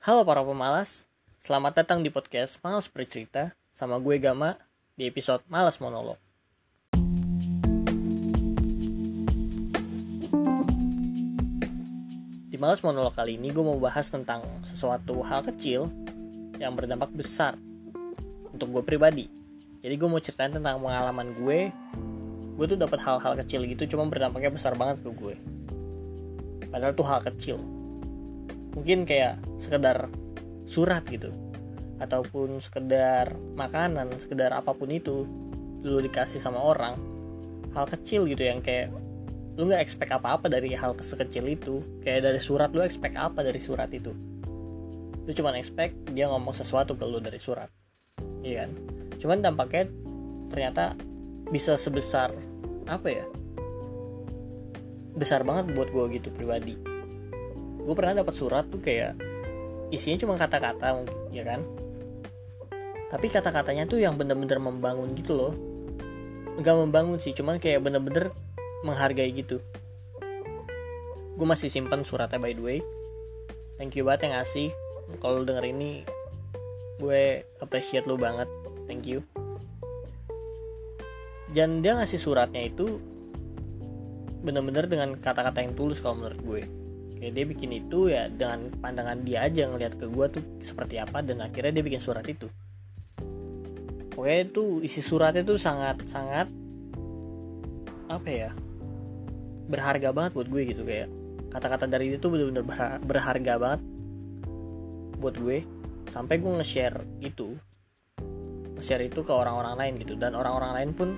Halo para pemalas, selamat datang di podcast Malas Bercerita sama gue Gama di episode Malas Monolog. Di Malas Monolog kali ini gue mau bahas tentang sesuatu hal kecil yang berdampak besar untuk gue pribadi. Jadi gue mau ceritain tentang pengalaman gue. Gue tuh dapat hal-hal kecil gitu, cuma berdampaknya besar banget ke gue. Padahal tuh hal kecil, mungkin kayak sekedar surat gitu. Ataupun sekedar makanan sekedar apa pun itu lu dikasih sama orang hal kecil gitu yang kayak lu nggak expect apa-apa dari hal sekecil itu. Kayak dari surat lu expect apa dari surat itu? Lu cuman expect dia ngomong sesuatu ke lu dari surat. Iya kan? Cuman dampaknya ternyata bisa sebesar apa ya? Besar banget buat gue gitu pribadi gue pernah dapat surat tuh kayak isinya cuma kata-kata mungkin ya kan? Tapi kata-katanya tuh yang bener-bener membangun gitu loh. Nggak membangun sih cuman kayak bener-bener menghargai gitu. Gue masih simpan suratnya by the way. Thank you banget yang ngasih. Kalau denger ini gue appreciate lo banget. Thank you. Dan dia ngasih suratnya itu bener-bener dengan kata-kata yang tulus kalau menurut gue kayak dia bikin itu ya dengan pandangan dia aja ngeliat ke gue tuh seperti apa dan akhirnya dia bikin surat itu. Oke itu isi suratnya tuh sangat sangat apa ya berharga banget buat gue gitu. Kayak kata-kata dari dia tuh bener-bener berharga banget buat gue. Sampai gue nge-share itu nge-share itu ke orang-orang lain gitu. Dan orang-orang lain pun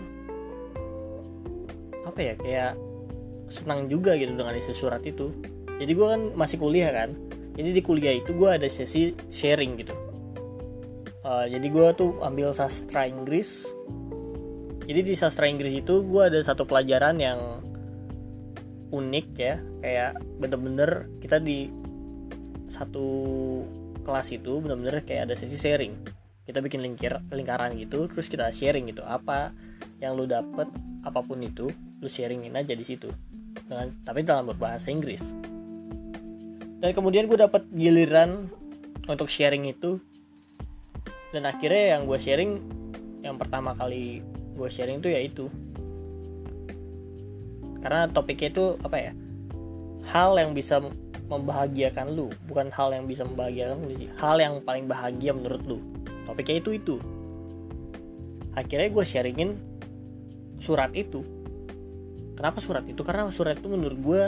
apa ya kayak senang juga gitu dengan isi surat itu jadi gue kan masih kuliah kan. Jadi di kuliah itu gue ada sesi sharing gitu. Uh, jadi gue tuh ambil sastra Inggris. Jadi di sastra Inggris itu gue ada satu pelajaran yang unik ya. Kayak bener-bener kita di satu kelas itu bener-bener kayak ada sesi sharing. Kita bikin lingkar lingkaran gitu terus kita sharing gitu. Apa yang lu dapet apa pun itu lu sharingin aja di situ. Dengan tapi dalam berbahasa Inggris dan kemudian gue dapat giliran untuk sharing itu. Dan akhirnya yang gue sharing yang pertama kali gue sharing itu ya itu. Karena topiknya itu apa ya? Hal yang bisa membahagiakan lu bukan hal yang bisa membahagiakan lu hal yang paling bahagia menurut lu. Topiknya itu itu. Akhirnya gue sharingin surat itu. Kenapa surat itu? Karena surat itu menurut gue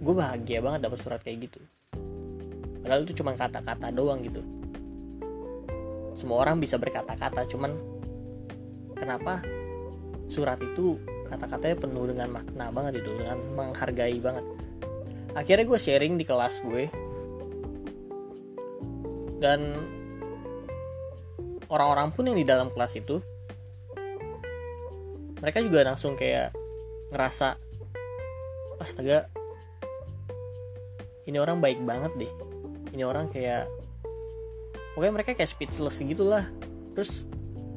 gue bahagia banget dapat surat kayak gitu. Padahal itu cuma kata-kata doang gitu. Semua orang bisa berkata-kata cuman kenapa surat itu kata-katanya penuh dengan makna banget itu dengan menghargai banget. Akhirnya gue sharing di kelas gue. Dan orang-orang pun yang di dalam kelas itu mereka juga langsung kayak ngerasa astaga ini orang baik banget deh. Ini orang kayak pokoknya mereka kayak speechless gitu lah terus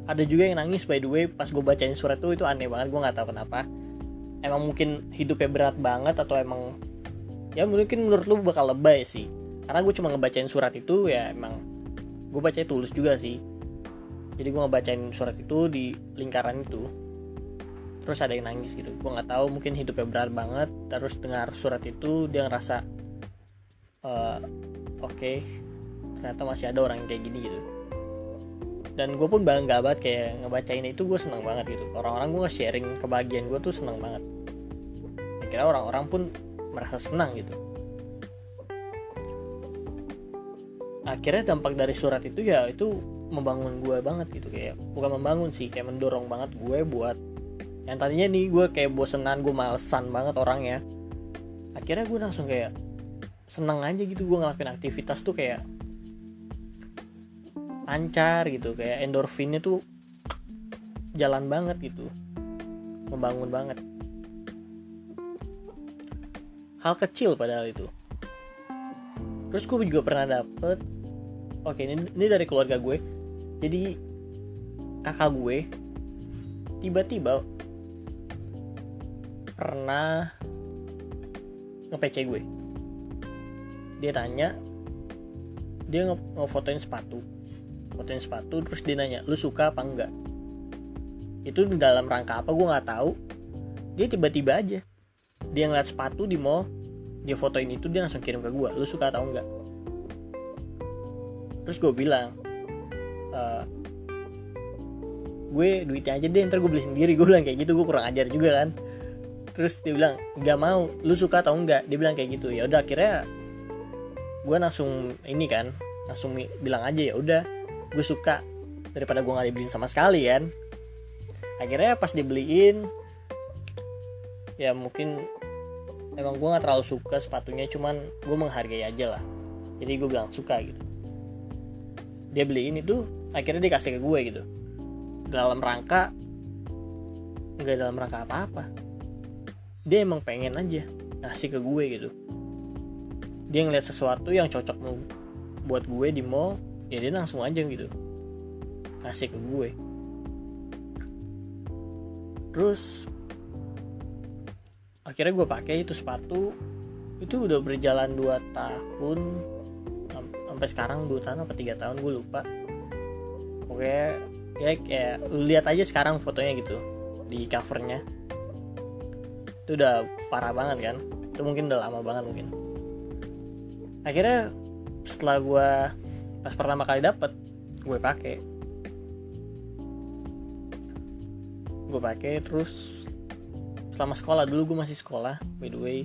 ada juga yang nangis by the way pas gue bacain surat itu itu aneh banget gue nggak tahu kenapa. Emang mungkin hidupnya berat banget atau emang ya mungkin menurut lu bakal lebay sih. Karena gue cuma ngebacain surat itu ya emang gue baca tulus juga sih. Jadi gue ngebacain surat itu di lingkaran itu. Terus ada yang nangis gitu. Gue nggak tahu mungkin hidupnya berat banget terus dengar surat itu dia ngerasa uh, oke okay, ternyata masih ada orang yang kayak gini gitu. Dan gue pun bangga banget kayak ngebacain itu gue seneng banget gitu. Orang-orang gue nge-sharing kebahagiaan gue tuh seneng banget. Akhirnya orang-orang pun merasa senang gitu. Akhirnya dampak dari surat itu ya itu membangun gue banget gitu. Kayak bukan membangun sih kayak mendorong banget gue buat yang tadinya nih gue kayak bosenan gue malesan banget orangnya. Akhirnya gue langsung kayak seneng aja gitu gue ngelakuin aktivitas tuh kayak lancar gitu kayak endorfinnya tuh jalan banget gitu membangun banget. Hal kecil padahal itu. Terus gue juga pernah dapet oke ini, ini dari keluarga gue. Jadi kakak gue tiba-tiba pernah nge-PC gue dia tanya dia nge ngefotoin sepatu. Fotoin sepatu terus dia nanya lu suka apa enggak? Itu dalam rangka apa? Gue nggak tahu. Dia tiba-tiba aja dia ngeliat sepatu di mall dia fotoin itu dia langsung kirim ke gue lu suka atau enggak? Terus gue bilang e, gue duitnya aja deh ntar gue beli sendiri. Gue bilang kayak gitu gue kurang ajar juga kan. Terus dia bilang nggak mau lu suka atau enggak? Dia bilang kayak gitu. Ya udah akhirnya gue langsung ini kan langsung bilang aja ya udah gue suka daripada gue nggak dibeliin sama sekali kan. Akhirnya pas dibeliin ya mungkin emang gue nggak terlalu suka sepatunya cuman gue menghargai aja lah. Jadi gue bilang suka gitu. Dia beliin itu akhirnya dia kasih ke gue gitu. Dalam rangka nggak dalam rangka apa-apa. Dia emang pengen aja ngasih ke gue gitu dia ngeliat sesuatu yang cocok buat gue di mall ya dia langsung aja gitu. Ngasih ke gue. Terus akhirnya gue pakai itu sepatu. Itu udah berjalan 2 tahun sampai sekarang 2 tahun apa 3 tahun gue lupa. Oke ya kayak lihat aja sekarang fotonya gitu di covernya. Itu udah parah banget kan? Itu mungkin udah lama banget mungkin akhirnya setelah gue pas pertama kali dapet gue pakai gue pakai terus selama sekolah dulu gue masih sekolah by the way.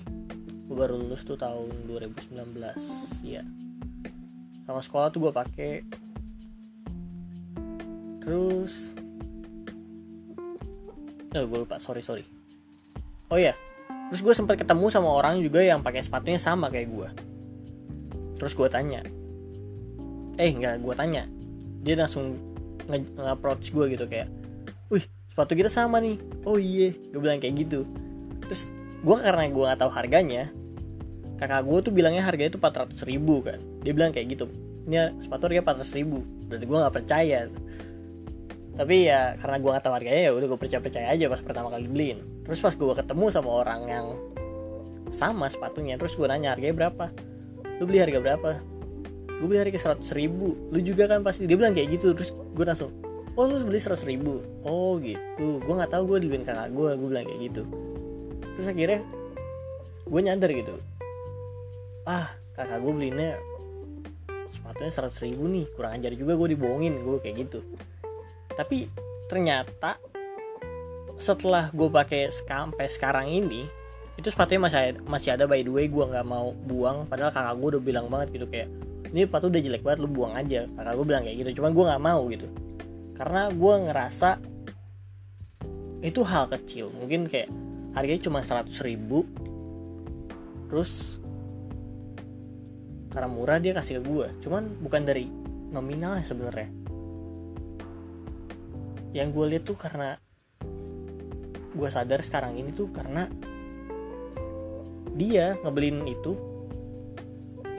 Gue baru lulus tuh tahun 2019 ya sama sekolah tuh gue pakai terus oh gue lupa sorry sorry. Oh ya terus gue sempat ketemu sama orang juga yang pakai sepatunya sama kayak gue terus gue tanya. Eh nggak gue tanya. Dia langsung nge-approach gue gitu kayak wih sepatu kita sama nih. Oh iya. Gue bilang kayak gitu. Terus gue karena gue gak tahu harganya kakak gue tuh bilangnya harganya tuh 400 ribu kan. Dia bilang kayak gitu ini sepatu harganya 400 ribu. Berarti gue gak percaya. Tapi ya karena gue gak tahu harganya ya udah gue percaya percaya aja pas pertama kali beliin terus pas gue ketemu sama orang yang sama sepatunya terus gue nanya harganya berapa lu beli harga berapa? Gue beli harga 100 ribu. Lu juga kan pasti dia bilang kayak gitu terus gue langsung oh lu beli seratus ribu? Oh gitu. Gue nggak tahu gue dibeliin kakak gue gue bilang kayak gitu. Terus akhirnya gue nyadar gitu ah kakak gue belinya sepatunya seratus ribu nih kurang ajar juga gue dibohongin gue kayak gitu. Tapi ternyata setelah gue pakai sampai sekarang ini itu sepatunya masih ada, masih ada by the way gue nggak mau buang. Padahal kakak gue udah bilang banget gitu kayak ini sepatu udah jelek banget lu buang aja. Kakak gue bilang kayak gitu. Cuman gue nggak mau gitu. Karena gue ngerasa itu hal kecil. Mungkin kayak harganya cuma 100 ribu. Terus karena murah dia kasih ke gue cuman bukan dari nominalnya sebenarnya. Yang gue lihat tuh karena gue sadar sekarang ini tuh karena dia ngebelin itu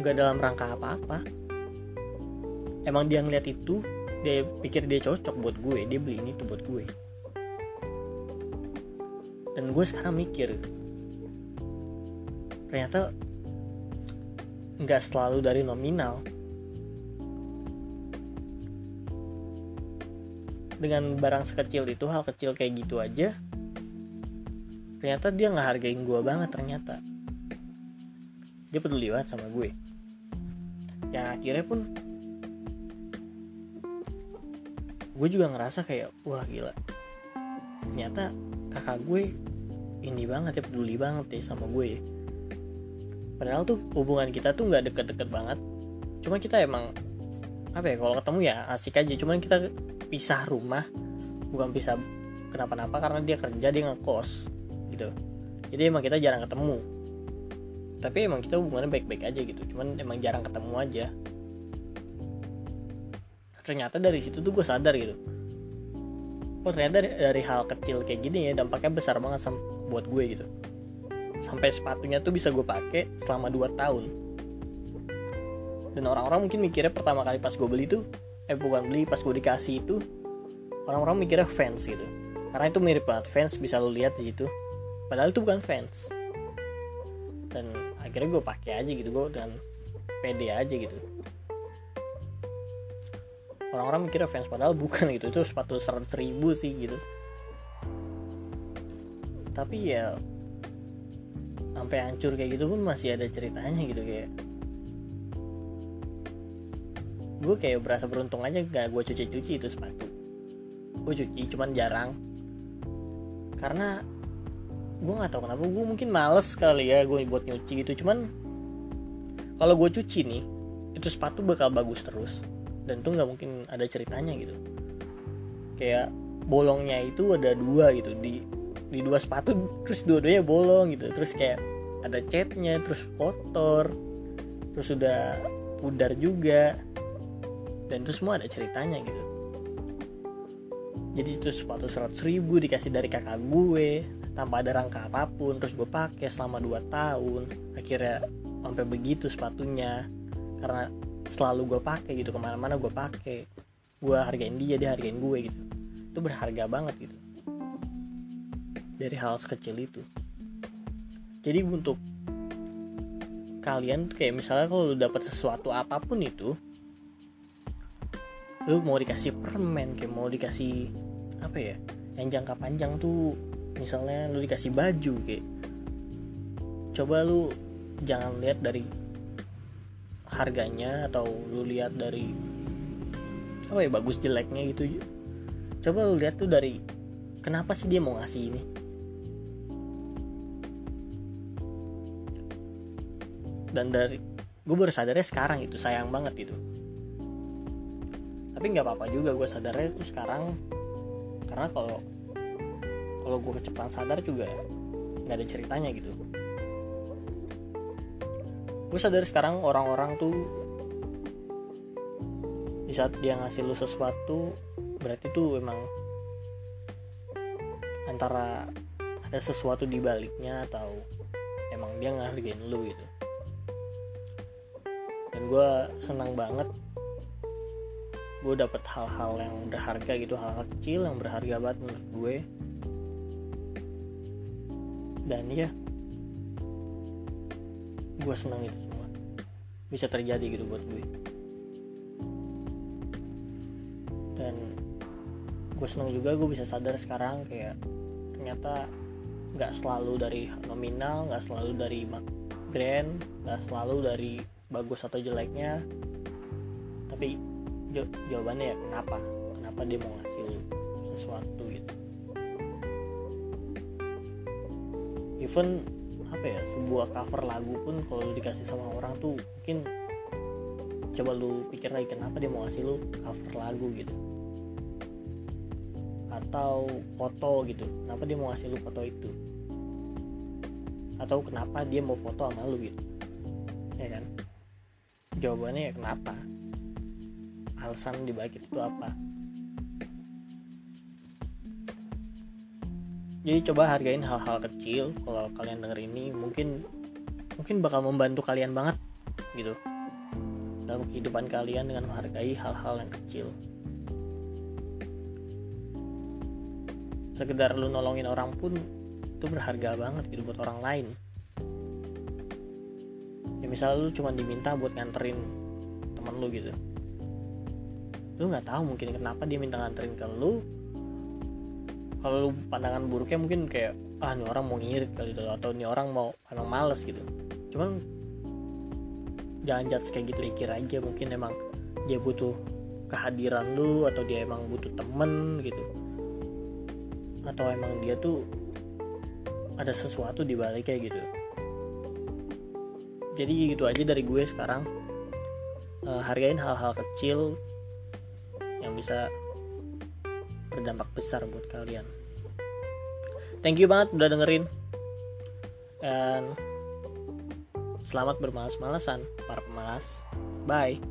nggak dalam rangka apa-apa. Emang dia ngeliat itu dia pikir dia cocok buat gue dia beli ini tuh buat gue. Dan gue sekarang mikir ternyata nggak selalu dari nominal. Dengan barang sekecil itu hal kecil kayak gitu aja ternyata dia nggak hargain gue banget ternyata dia peduli banget sama gue. Yang akhirnya pun gue juga ngerasa kayak wah gila. Ternyata kakak gue ini banget ya peduli banget ya sama gue ya. padahal tuh hubungan kita tuh nggak deket-deket banget. Cuma kita emang apa ya kalau ketemu ya asik aja. Cuman kita pisah rumah bukan pisah kenapa-napa karena dia kerja dia ngekos gitu. Jadi emang kita jarang ketemu tapi emang kita hubungannya baik-baik aja gitu. Cuman emang jarang ketemu aja. Ternyata dari situ tuh gue sadar gitu. Oh ternyata dari, dari hal kecil kayak gini ya dampaknya besar banget sama buat gue gitu. Sampai sepatunya tuh bisa gue pakai selama 2 tahun. Dan orang-orang mungkin mikirnya pertama kali pas gue beli tuh eh bukan beli pas gue dikasih itu orang-orang mikirnya fans gitu. Karena itu mirip banget fans bisa lo lihat di situ. Padahal itu bukan fans. Dan akhirnya gue pakai aja gitu gue dan pede aja gitu. Orang-orang mikirnya fans padahal bukan gitu itu sepatu seratus ribu sih gitu. Tapi ya sampai hancur kayak gitu pun masih ada ceritanya gitu kayak gue kayak berasa beruntung aja gak gue cuci-cuci itu sepatu. Gue cuci cuman jarang. Karena gue nggak tahu kenapa gue mungkin males kali ya gue buat nyuci gitu. Cuman kalau gue cuci nih itu sepatu bakal bagus terus. Dan tuh nggak mungkin ada ceritanya gitu. Kayak bolongnya itu ada dua gitu. Di di dua sepatu terus dua-duanya bolong gitu. Terus kayak ada catnya terus kotor terus udah pudar juga. Dan itu semua ada ceritanya gitu. Jadi itu sepatu 100 ribu dikasih dari kakak gue tanpa ada rangka apa pun terus gue pakai selama 2 tahun akhirnya sampai begitu sepatunya. Karena selalu gue pakai gitu ke mana-mana gue pakai gue hargain dia dia hargain gue gitu. Itu berharga banget gitu. Dari hal sekecil itu. Jadi untuk kalian kayak misalnya kalau lu dapat sesuatu apa pun itu lu mau dikasih permen kayak mau dikasih apa ya yang jangka panjang tuh misalnya lu dikasih baju kayak coba lu jangan lihat dari harganya atau lu lihat dari apa ya bagus jeleknya gitu. Coba lu lihat tuh dari kenapa sih dia mau ngasih ini? Dan dari gue baru sadarnya sekarang itu sayang banget itu tapi nggak apa-apa juga gue sadarnya itu sekarang. Karena kalau kalau gue kecepatan sadar juga nggak ada ceritanya gitu. Gue sadar sekarang orang-orang tuh di saat dia ngasih lu sesuatu berarti tuh emang antara ada sesuatu di baliknya atau emang dia ngehargain lu gitu. Dan gue senang banget gue dapet hal-hal yang berharga gitu hal-hal kecil yang berharga banget menurut gue dan ya gue senang itu semua. Bisa terjadi gitu buat gue. Dan gue senang juga gue bisa sadar sekarang kayak ternyata nggak selalu dari nominal nggak selalu dari brand nggak selalu dari bagus atau jeleknya. Tapi jawabannya ya kenapa? Kenapa dia mau ngasih sesuatu gitu even apa ya sebuah cover lagu pun kalau dikasih sama orang tuh mungkin coba lu pikir lagi kenapa dia mau ngasih lu cover lagu gitu? Atau foto gitu kenapa dia mau ngasih lu foto itu? Atau kenapa dia mau foto sama lu gitu? Ya kan? Jawabannya ya kenapa? Alasan dibalik itu apa jadi coba hargain hal-hal kecil. Kalau kalian denger ini mungkin mungkin bakal membantu kalian banget gitu. Dalam kehidupan kalian dengan menghargai hal-hal yang kecil. Sekedar lu nolongin orang pun itu berharga banget gitu buat orang lain. Ya misal lu cuma diminta buat nganterin temen lu gitu. Lu nggak tahu mungkin kenapa dia minta nganterin ke lu kalau pandangan buruknya mungkin kayak ah ini orang mau ngirit kali atau ini orang mau emang males gitu. Cuman jangan judge kayak gitu pikir aja mungkin emang dia butuh kehadiran lu atau dia emang butuh temen gitu. Atau emang dia tuh ada sesuatu di balik kayak gitu. Jadi gitu aja dari gue sekarang. Uh, hargain hal-hal kecil yang bisa berdampak besar buat kalian. Thank you banget udah dengerin. Dan selamat bermalas-malasan para pemalas. Bye